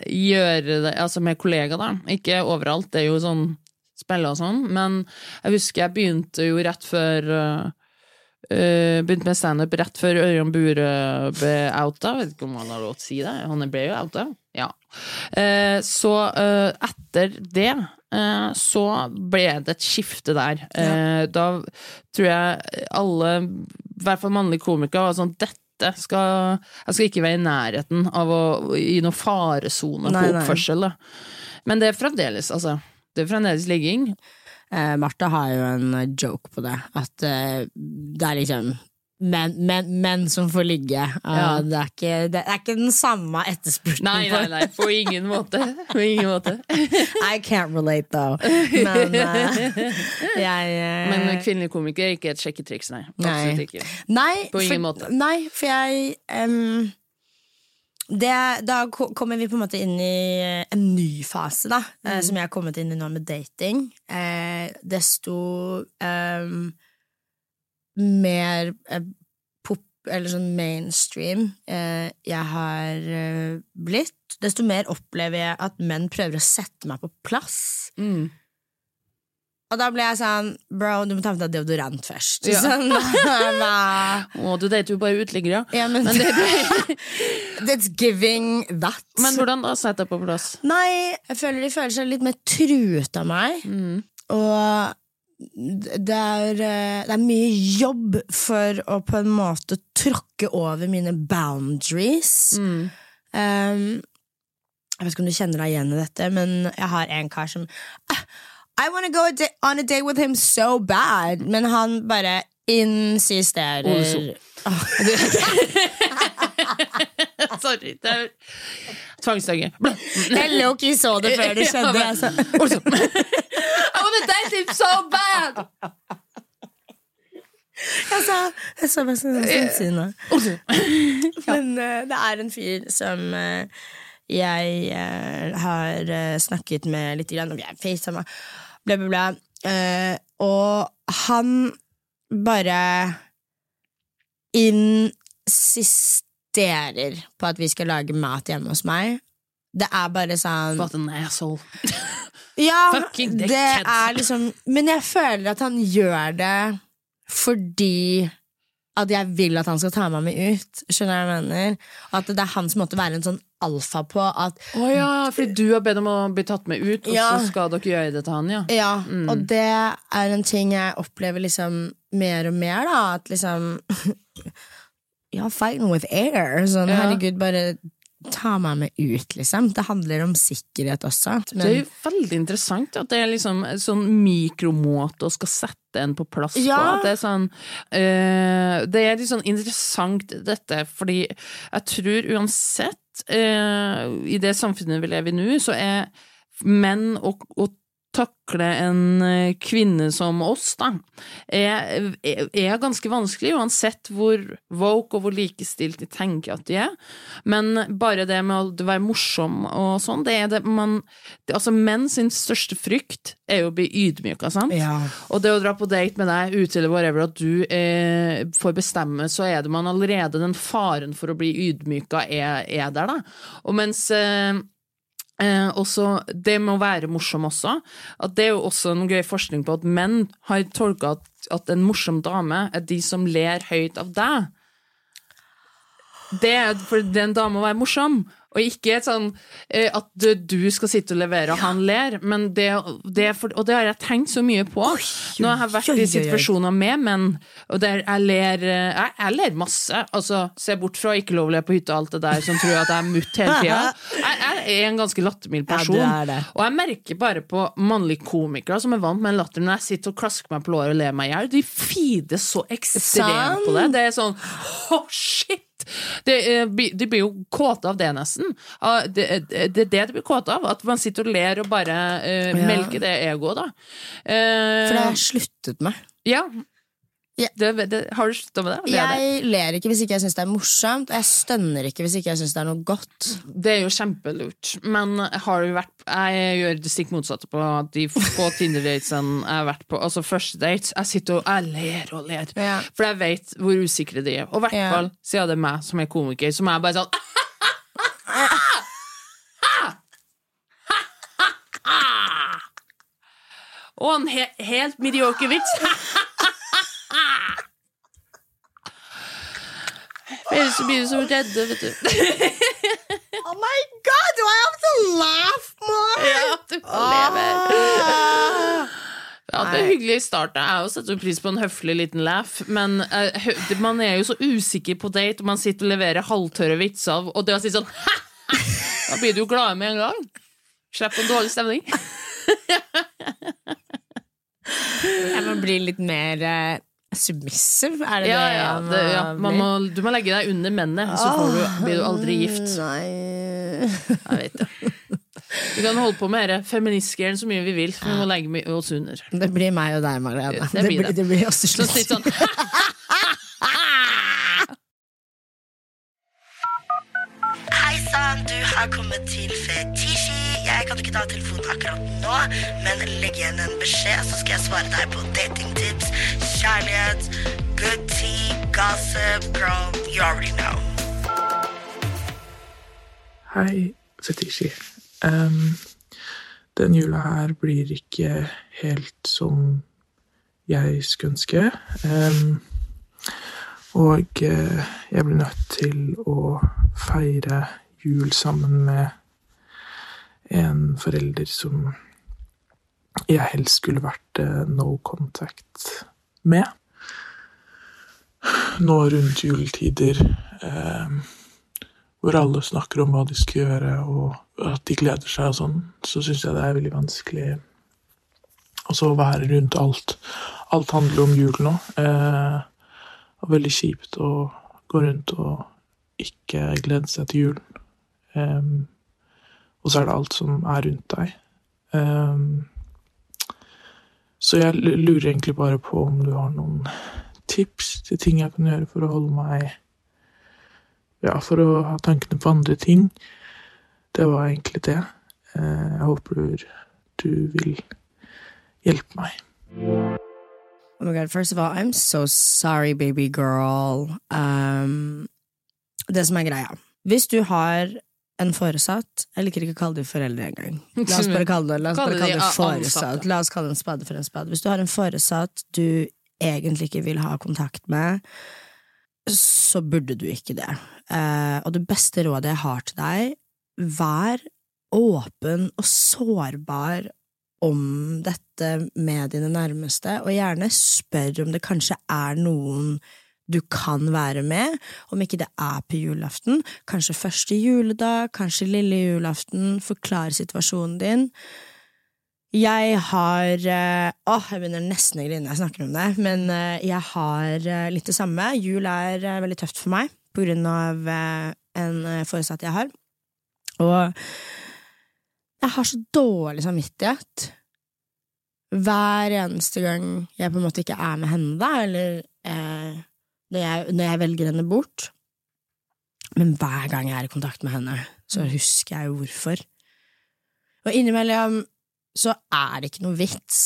gjøre det altså med kollegaer, da. Ikke overalt, det er jo sånn spille og sånn, men jeg husker jeg begynte jo rett før eh, Begynte med standup rett før Ørjan Bure ble outa. Vet ikke om han har lov til å si det. Han ble jo outa. Ja. Uh, så uh, etter det så ble det et skifte der. Ja. Da tror jeg alle, i hvert fall mannlige komikere, var sånn dette skal, jeg skal ikke være i nærheten av å gi noen faresone på
nei.
oppførsel. Men det er fremdeles, altså. Det er fremdeles ligging.
Eh, Martha har jo en joke på det, at eh, det er liksom menn, men, men som får ligge. Eh,
Ja.
det, er ikke, det er ikke den samme etterspurten.
Nei, nei, nei, på ingen måte. På ingen måte.
I can't relate, though. Men eh, jeg eh,
Men kvinnelig komiker er ikke et sjekketriks, nei. Absolutt
Nei.
ikke.
Nei,
På ingen
for,
måte.
Nei, for jeg em, det, Da kommer vi på en måte inn i en ny fase, da. eh,
Mm.
som jeg har kommet inn i nå med dating. Eh, desto eh, mer eh, pop, eller sånn mainstream eh, jeg har eh, blitt, desto mer opplever jeg at menn prøver å sette meg på plass.
Mm.
Og da ble jeg sånn Bro, du må ta med deg deodorant først.
Ja.
Sånn?
Å, du dater jo bare uteliggere.
Ja, men,
Men, det,
That's giving that.
men hvordan da sette deg på plass?
Nei, jeg føler de føler seg litt mer truet av meg.
Mm.
Og det er, eh, det er mye jobb for å på en måte tråkke over mine boundaries.
Mm.
Um, jeg vet ikke om du kjenner deg igjen i dette, men jeg har en kar som ah, I wanna go a on a date with him so bad, men han bare insisterer.
Oh. Sorry. Det er tvangstanke.
Jeg low-key så det før det skjedde. Jeg sa,
I wanna date him so bad!
jeg sa, jeg så meg sånn sinnssyne. Men uh, det er en fyr som uh, jeg uh, har snakket med litt, grann, og vi er FaceTime, bla, bla, bla. Eh, og han bare insisterer på at vi skal lage mat hjemme hos meg. Det er bare sånn
What an asshole.
Ja, det er liksom Men jeg føler at han gjør det fordi at jeg vil at han skal ta meg med ut. Skjønner du hva jeg mener? At det er hans måte å være en sånn alfa på. At
oh ja, fordi du har bedt om å bli tatt med ut, og
Ja.
så skal dere gjøre det til han, ja.
Ja,
Mm.
og det er en ting jeg opplever liksom mer og mer, da. At liksom You're fighting with air. Sånn,
Ja.
herregud, bare ta meg med ut, liksom. Det handler om sikkerhet også.
Det er jo veldig interessant at det er liksom en sånn mikromåte å skal sette en på plass.
Ja.
på. det er sånn øh, Det er litt sånn interessant dette, fordi jeg tror uansett øh, I det samfunnet vi lever i nå, så er menn og, og takle en eh, kvinne som oss, da, er, er, er ganske vanskelig, uansett hvor woke og hvor likestilt de tenker at de er. Men bare det med å være morsom og sånn, det er det man det, Altså, menn sin største frykt er jo å bli ydmyka, sant?
ja.
Og det å dra på date med deg ute eller whatever, at du eh, får bestemme, så er det man allerede Den faren for å bli ydmyka er, er der, da. Og mens eh, Eh, også det med å være morsom også. At det er jo også en gøy forskning på at menn har tolka at, at en morsom dame er de som ler høyt av deg. Det er for det er en dame å være morsom. Og ikke et sånn eh, at du, skal sitte og levere og han ler, men det, det for, Og det har jeg tenkt så mye på Nå har
jeg vært
i situasjoner med menn, og der jeg ler eh, Jeg, jeg ler masse. Altså, se bort fra ikke lov å le på hytta og alt det der som tror at jeg er mutt hele tida. Jeg, jeg er en ganske lattermild
Ja,
person.
er det.
Og jeg merker bare på mannlige komikere som er vant med en latter, når jeg sitter og klasker meg på låret og ler meg i hjel, de feeder så ekstremt på det. Det er sånn oh, shit! Det, eh, de blir jo kåte av det, nesten. Ah, Det, er det de blir kåte av. At man sitter og ler og bare
uh,
melker det egoet, da. Uh,
For det har jeg sluttet med.
ja.
Ja.
Det, det, har du slutta med det?
Jeg ler ikke hvis ikke jeg syns det er morsomt, og jeg stønner ikke hvis ikke jeg syns det er noe godt.
Det er jo kjempelurt, men har du vært Jeg gjør det stikk motsatte på de få Tinder-datene jeg har vært på. Altså første date. Jeg sitter og jeg ler og ler,
Ja.
for jeg vet hvor usikre de er. Og i hvert
Ja.
fall siden det er meg som er komiker, som er bare sånn Og en he helt mediocre vits. Ellers blir du så redde, vet du.
Oh my god, do I have to laugh more?
Ja, du lever. Ja, det er hyggelig i starten. Jeg setter pris på en høflig liten laugh, men uh, man er jo så usikker på date, og man sitter og leverer halvtørre vitser, og det å si sånn Da blir du jo glad med en gang. Slipp en dårlig stemning.
Jeg må bli litt mer eh, submissive, er det
Ja,
det?
ja, det, ja.
må
Man må, du må legge deg under mennet, så får du, blir du aldri gift.
Nei
Jeg vet det. Vi kan holde på med dette feministgreiene så mye vi vil, for vi må legge oss under.
Det blir meg og deg, Marlene.
Det blir det.
det blir oss til slutt.
sånn
Hei sann, du har kommet til Fetisji. Jeg kan ikke ta telefonen akkurat nå, men legg igjen en beskjed, så skal jeg svare deg på datingtips, kjærlighet, good tea, gossip, girl, you already know.
Hei, Fetishi. Um, den jula her blir ikke helt som jeg skulle ønske. Um, og eh, jeg blir nødt til å feire jul sammen med en forelder som jeg helst skulle vært eh, no contact med. Nå rundt juletider eh, hvor alle snakker om hva de skal gjøre, og at de gleder seg og sånn, så syns jeg det er veldig vanskelig å være rundt alt. Alt handler om jul nå. Eh, og veldig kjipt å gå rundt og ikke glede seg til julen. Em, og så er det alt som er rundt deg. Em, så jeg lurer egentlig bare på om du har noen tips til ting jeg kan gjøre for å holde meg ja, for å ha tankene på andre ting. Det var egentlig det. Eh, Jeg håper du vil hjelpe meg.
Oh my god, first of all, I'm so sorry, baby girl. Um, det som er greia Hvis du har en foresatt Jeg liker ikke å kalle dem foreldre engang. La oss bare kalle det,
Kalle de
det foresatt. La oss kalle en spade for en spade. Hvis du har en foresatt du egentlig ikke vil ha kontakt med, så burde du ikke det. Eh, og det beste rådet jeg har til deg, vær åpen og sårbar om dette med dine nærmeste, og gjerne spør om det kanskje er noen du kan være med, om ikke det er på julaften, kanskje første juledag, kanskje lille julaften, Forklare situasjonen din. Jeg har Å, Åh, jeg begynner nesten å grine jeg snakker om det, men eh, jeg har eh, litt det samme. Jul er eh, veldig tøft for meg på grunn av eh, en eh, foresatt jeg har. Og jeg har så dårlig samvittighet hver eneste gang jeg på en måte ikke er med henne, da, eller eh, når, jeg, når jeg velger henne bort. Men hver gang jeg er i kontakt med henne, så husker jeg jo hvorfor. Og innimellom så er det ikke noe vits.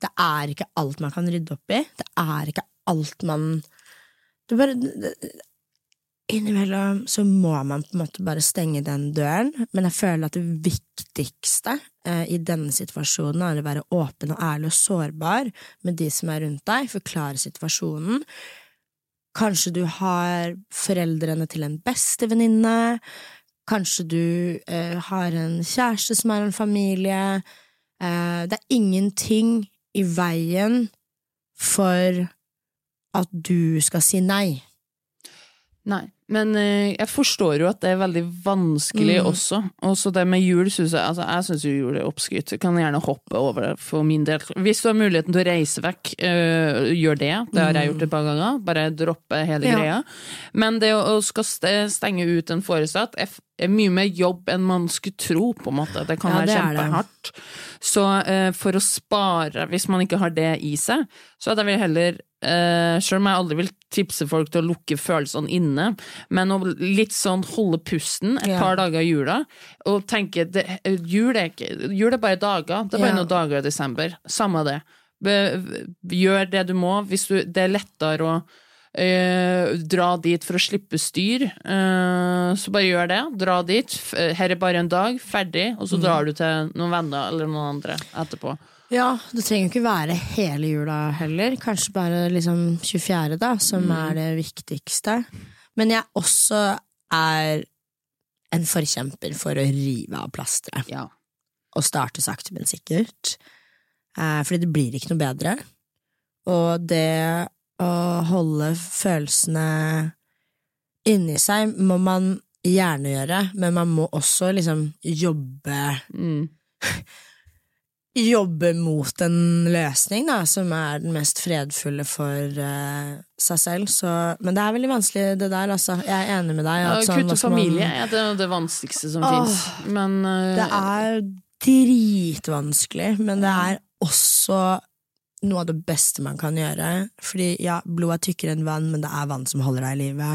Det er ikke alt man kan rydde opp i. Det er ikke alt man det bare, det, Innimellom så må man på en måte bare stenge den døren, men jeg føler at det viktigste eh, i denne situasjonen er å være åpen og ærlig og sårbar med de som er rundt deg, forklare situasjonen. Kanskje du har foreldrene til en bestevenninne, kanskje du eh, har en kjæreste som er en familie. Eh, det er ingenting i veien for at du skal si nei.
Nei, men eh, jeg forstår jo at det er veldig vanskelig
Mm.
også. Og så det med jul syns jeg Altså, jeg syns jo jul er oppskrytt. Kan gjerne hoppe over det for min del. Hvis du har muligheten til å reise vekk, øh, gjør det. Det har jeg gjort et par ganger. Bare droppe hele.
Ja.
greia. Men det å, skal stenge ut en foresatt er, mye mer jobb enn man skulle tro, på en måte. Det kan
Ja,
være kjempehardt. Så øh, for å spare, hvis man ikke har det i seg, så hadde jeg vel heller eh, Selv om jeg aldri vil tipse folk til å lukke følelsene inne, men å litt sånn holde pusten et
Ja.
par dager i jula, og tenke det, jul, er ikke, jul er bare dager. Det er bare
Ja.
noen dager i desember. Samme det. Be, gjør det du må. Hvis du, det er lettere å Uh, dra dit for å slippe styr, Uh, så bare gjør det. Dra dit. Her er bare en dag, ferdig, og så
Mm.
drar du til noen venner eller noen andre etterpå.
Ja, det trenger ikke være hele jula heller. Kanskje bare liksom 24., da, som er det viktigste. Men jeg også er en forkjemper for å rive av plasteret
Ja.
og starte sakte, men sikkert. Eh, fordi det blir ikke noe bedre. Og det å holde følelsene inni seg må man gjerne gjøre, men man må også liksom jobbe
Mm.
jobbe mot en løsning, da, som er den mest fredfulle for uh, seg selv. Så, men det er veldig vanskelig, det der, altså. Jeg er enig med deg.
Ja,
At sånn,
Kutte
at man-
familie er det, det vanskeligste som
Åh,
fins. Men eh,
Det er dritvanskelig, men det er også noe av det beste man kan gjøre. Fordi ja, blod er tykkere enn vann, men det er vann som holder deg i live.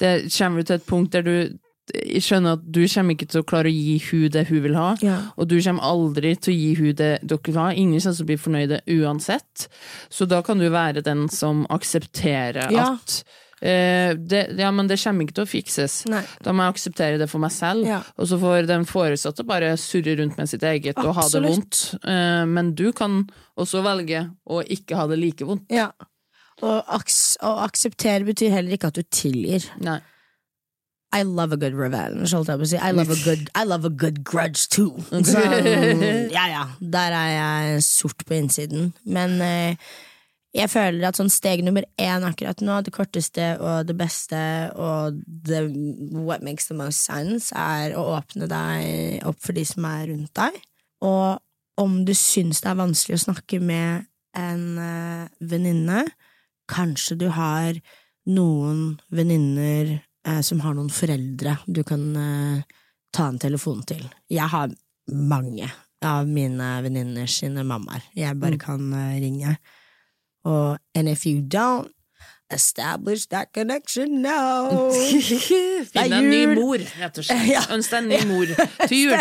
det kommer til et punkt der du jeg skjønner at du kommer ikke til å klare å gi hun det hun vil ha,
Ja.
og du kommer aldri til å gi hun det dere vil ha. Ingen kommer til å bli fornøyde uansett. Så da kan du være den som aksepterer
Ja.
at eh, det, Ja, men det kommer ikke til å fikses.
Nei.
Da må jeg akseptere det for meg selv,
Ja.
og så får den foresatte bare surre rundt med sitt eget og ha det vondt. Eh, men du kan også velge å ikke ha det like vondt.
Ja. Og aks å akseptere betyr heller ikke at du tilgir.
Nei.
I love a good revenge, holdt jeg på å si. I love a good, I love a good grudge too. Så, ja, ja, der er jeg sort på innsiden. Men eh, jeg føler at sånn steg nummer én akkurat nå, det korteste og det beste og the, what makes the most sense, er å åpne deg opp for de som er rundt deg. Og om du syns det er vanskelig å snakke med en eh, venninne, kanskje du har noen venninner eh, som har noen foreldre du kan eh, ta en telefon til. Jeg har mange av mine venninner sine mammaer jeg bare kan eh, ringe. Og and if you don't establish that connection now
Finn en ny mor, rett og slett.
Ja.
Ønsk deg en ny mor til jul.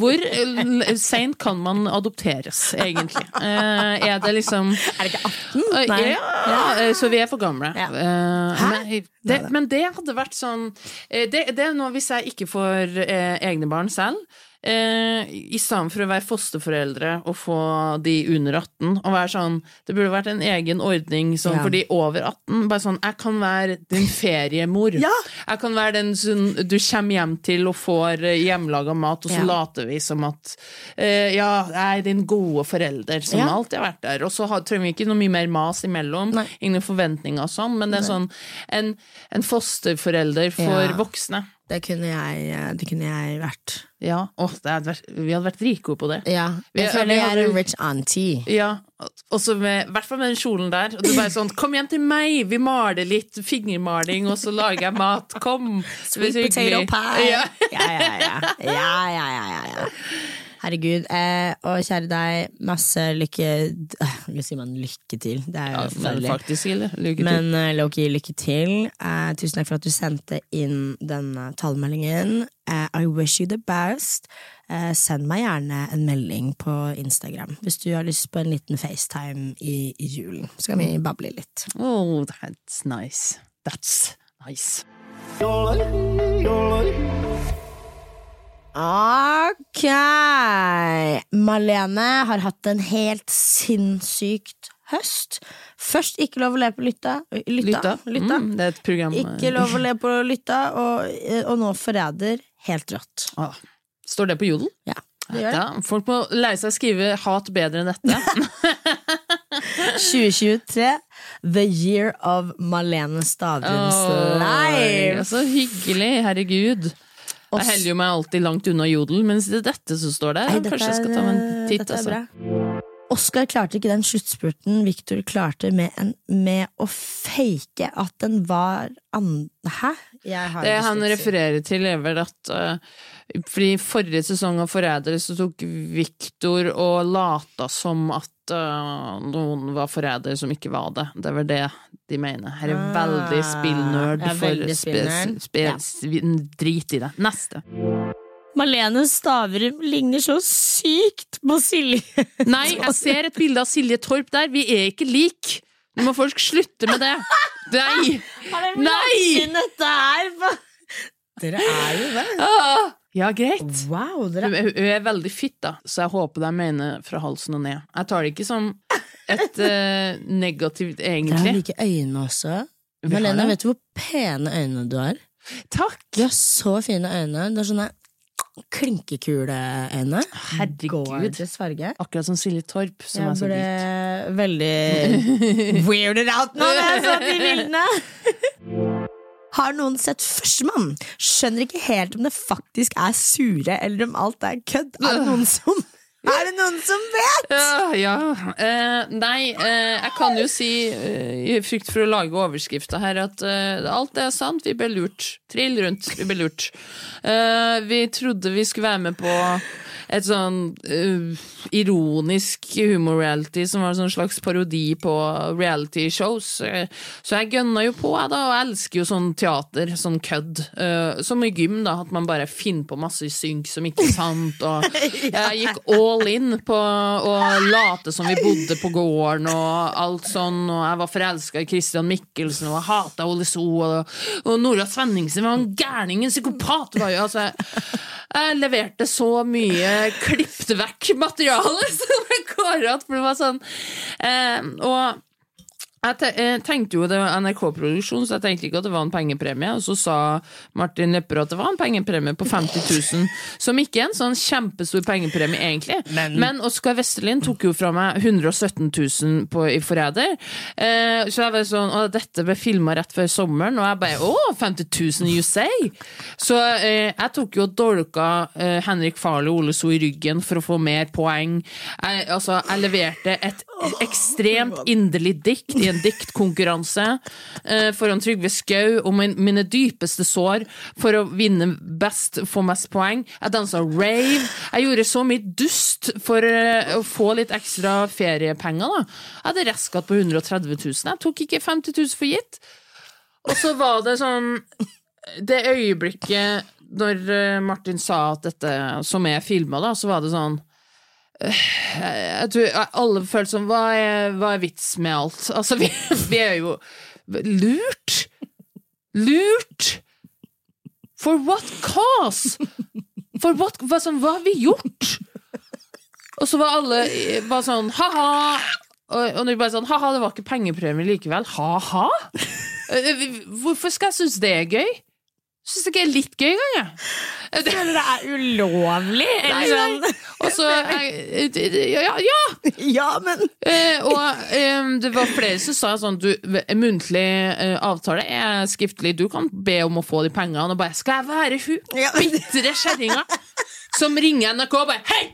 Hvor eh, seint kan man adopteres, egentlig? Eh, er det liksom
Er det ikke 18?
Eh,
Nei.
Ja, så vi er for gamle.
Ja. Hæ?
men, det, men det hadde vært sånn det, det er noe hvis jeg ikke får egne barn selv. Eh, I stedet for å være fosterforeldre og få de under 18, og være sånn Det burde vært en egen ordning sånn,
Ja.
for de over 18. Bare sånn Jeg kan være din feriemor.
Ja.
Jeg kan være den som du kommer hjem til og får hjemmelaga mat, og så
Ja.
later vi som at eh, Ja, jeg er din gode forelder som alltid har vært der. Og så har, trenger vi ikke noe mye mer mas imellom.
Nei.
Ingen forventninger og sånn, men det er sånn en, en fosterforelder for voksne.
Det kunne jeg, eh, det kunne jeg vært.
Ja, oh, det hadde vært, vi hadde vært dritgode på det.
Ja.
Vi-
Jeg føler jeg er en rich auntie.
Ja, også med, i hvert fall med den kjolen der. Og du bare sånn, kom hjem til meg, vi maler litt, fingermaling, og så lager jeg mat, kom.
Sweet potato pie.
Ja,
ja, ja. ja, ja, ja, ja, ja. Herregud. Eh, og kjære deg, masse lykke Hva sier man lykke til? Det er jo
Ja, men
forferdelig.
faktisk? Lykke til.
Men uh, Loki, lykke til. Eh, tusen takk for at du sendte inn denne tallmeldingen. Eh, I wish you the best. Eh, send meg gjerne en melding på Instagram hvis du har lyst på en liten FaceTime i, i julen. Så kan vi bable litt.
Oh, that's nice. That's nice.
Ok! Malene har hatt en helt sinnssykt høst. Først ikke lov å le på lytta. Lytta.
Lytta. Mm, det er et program
Ikke lov å le på lytta, og, og nå forræder. Helt rått.
Ah, Står det på Jodel?
Ja, det det.
Folk må lære seg å skrive hat bedre enn dette.
2023, the year of Malene Stavruns
oh,
life.
Så hyggelig, herregud. Jeg holder jo meg alltid langt unna Jodel, mens det er dette som står der.
Nei,
Kanskje jeg skal ta meg en titt.
dette er
Altså.
bra. Oscar klarte ikke den sluttspurten Victor klarte med, en, med å fake at den var and... Hæ? Jeg har
Det han refererer til, er vel at uh, fordi forrige sesong av Forrædere så tok Victor og lata som at uh, noen var forrædere som ikke var det. Det er vel det de mener. Her er
Ah,
veldig spillnerd
er
for
spes,
spe- spe- Drit i det. Neste.
Malene Stavrum ligner så sykt på Silje.
Nei, jeg ser et bilde av Silje Torp der. Vi er ikke lik! Nå må folk slutte med det. Nei! Nei!
inn dette her? Dere er jo det.
Ah, ja, greit.
Wow, dere
hun er veldig fitt, da, så jeg håper de mener fra halsen og ned. Jeg tar det ikke som et uh, negativt,
Dere har
egentlig.
like øyne også. Malene, vet du hvor pene øyne du har?
Takk!
Du har så fine øyne. Du har sånne klinkekuleøyne.
Herregud.
Gårde.
Akkurat som Silje Torp, som
Jeg
er så
ble veldig weirded out nå når jeg så de bildene. Har noen sett Førstemann? Skjønner ikke helt om det faktisk er sure, eller om alt er kødd. Er det noen som, er det noen som vet?
Ja, ja. Eh, nei, eh, jeg kan jo si, eh, i frykt for å lage overskrifta her, at eh, alt er sant. Vi ble lurt. Trill rundt, vi ble lurt. Eh, vi trodde vi skulle være med på et sånn eh, ironisk humor-reality som var en sånn slags parodi på reality-shows. Så jeg gønna jo på, jeg, da, og jeg elsker jo sånn teater, sånn kødd. Som i gym, da, at man bare finner på masse synk som ikke er sant. Og jeg gikk all in på å late som vi bodde på gården og alt sånn, og jeg var forelska i Christian Mikkelsen, og jeg hata Ole So, og, og Nora Svenningsen var en gærning, en psykopat. Var jo, altså, jeg leverte så mye klippet vekk materiale som jeg går at for det var sånn eh, Og jeg te- jeg tenkte jo det var NRK-produksjon, så jeg tenkte ikke at det var en pengepremie. Og så sa Martin Lepperød at det var en pengepremie på 50 000, som ikke er en sånn kjempestor pengepremie, egentlig. Men, Oskar Westerlin tok jo fra meg 117 000 på, i Forræder. Eh, så jeg var sånn Å, dette ble filma rett før sommeren, og jeg bare Å, 50 000 you say? Så eh, jeg tok jo og dolka eh, Henrik Farley og Ole So i ryggen for å få mer poeng. Jeg, altså, jeg leverte et ekstremt inderlig dikt i en diktkonkurranse eh, foran Trygve Skau om min, mine dypeste sår for å vinne best, få mest poeng. Jeg dansa rave. Jeg gjorde så mye dust for eh, å få litt ekstra feriepenger. da. Jeg hadde restskatt på 130 000. Jeg tok ikke 50 000 for gitt. Og så var det sånn Det øyeblikket når eh, Martin sa at dette som er filma, da, så var det sånn jeg tror alle følte sånn hva er, hva er vits med alt? Altså, vi, vi er jo lurt! Lurt! For what cause? For what, hva, sånn, hva har vi gjort? Og så var alle bare sånn ha-ha! Og, og bare sånn ha-ha, det var ikke pengepremie likevel. Ha-ha? Eh, Hvorfor skal jeg synes det er gøy? Syns ikke det er litt gøy engang, jeg.
Føler det er ulovlig? Eller sånn
nei. Og så Ja, ja! ja.
Men
Eh, og eh, det var flere som sa sånn du, muntlig eh, avtale er skriftlig, du kan be om å få de pengene, og bare Skal jeg være hun
Ja.
bitre kjerringa som ringer NRK og bare Hei!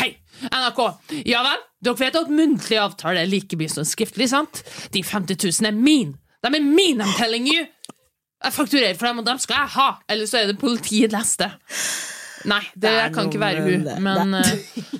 Hei! NRK. Ja vel? Dere vet at muntlig avtale er like mye som skriftlig, sant? De 50 000 er min! De er mine, I'm telling you! Jeg fakturerer for dem, og dem skal jeg ha! Eller så er det politiet neste. Nei, det,
Det
kan ikke være hun.
det.
Men eh,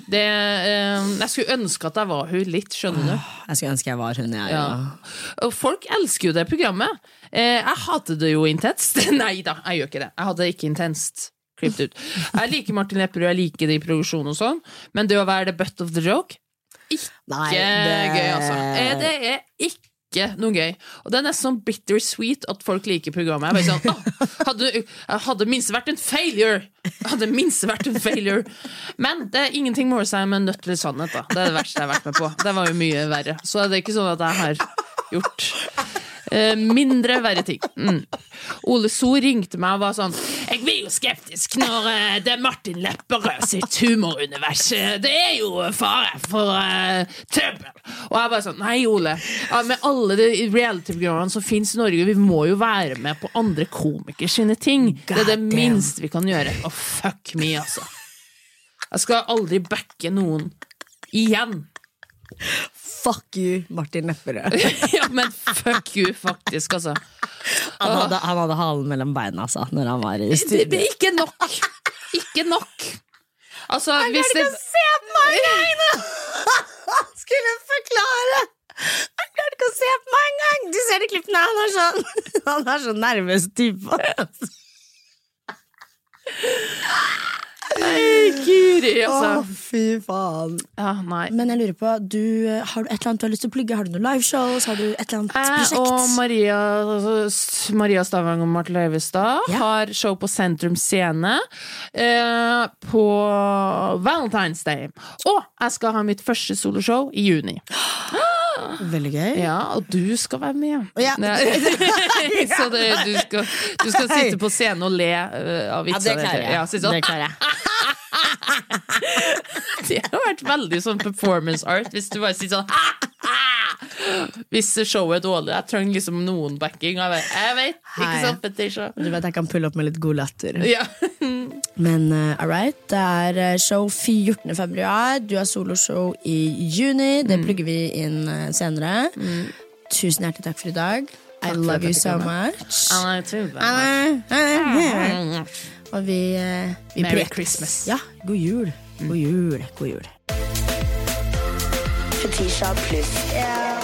det, eh, jeg skulle ønske at jeg var hun litt, skjønner du.
Jeg skulle ønske jeg var hun, jeg.
Ja. Folk elsker jo det programmet. Eh, jeg hater det jo intenst. Nei da, jeg gjør ikke det. Jeg hadde det ikke intenst. Klippet ut. Jeg liker Martin Lepperød, jeg liker det i produksjon og sånn, men det å være the butt of the joke
Nei,
ikke gøy, altså. Eh, Det er ikke ikke noe gøy. Og det er nesten sånn bittersweet at folk liker programmet. Jeg sånn, «Åh, hadde, hadde minst vært en failure! Hadde minst vært en failure. Men det er ingenting måler seg med nødt eller sannhet. Da. Det er det verste jeg har vært med på. Det var jo mye verre. Så det er ikke sånn at jeg har gjort mindre verre ting. Mm. Ole So ringte meg og var sånn Jeg blir jo skeptisk når eh, det er Martin Lepperød sitt humorunivers. Eh, Det er jo fare for uh, trøbbel. Og jeg bare sånn Nei, Ole. Med alle de reality-programmene som fins i Norge, vi må jo være med på andre komikers sine ting. det er det minste vi kan gjøre. Å, fuck me, altså. Jeg skal aldri backe noen igjen.
Fuck you, Martin Lepperød.
ja, men fuck you, faktisk, altså.
Han hadde, han hadde halen mellom beina altså, når han var i studio.
det ikke nok. Ikke nok. Altså, hvis det
se på meg engang! Han skulle forklare! Han klarte ikke å se på meg engang! Du ser det klippene, han er sånn Han er så nervøs type.
Nei, Guri,
Å,
altså.
fy faen.
Ja, nei.
Men jeg lurer på, du, eh, har du et eller annet du har lyst til å plugge? Har du noen liveshows? Har du et eller annet
Jeg og Maria, altså, Maria Stavang og Marte Leivestad
Ja.
har show på Sentrum Scene eh, på Valentine's Day. Og jeg skal ha mitt første soloshow i juni.
Veldig gøy.
Ja, og du skal være med.
Ja.
Så det, du, skal, du skal sitte på scenen og le eh, av
Ja, det klarer jeg.
Ja,
det klarer jeg.
Det har vært veldig sånn performance art hvis du bare sier sånn Hvis showet er dårlig. Jeg trenger liksom noen backing. Jeg vet, jeg vet ikke sant, Fetisha?
Du vet jeg kan pulle opp med litt god latter.
Ja.
Men uh, all right, det er eh, show 14. februar. Du har soloshow i juni. Det
Mm.
plugger vi inn senere. senere. Tusen hjertelig takk for i dag. I love you
so much.
I
love you
much. Og vi, eh, vi
Merry
prekes.
Christmas.
Ja, god jul. God jul. God jul.
Fetisha pluss. Ja.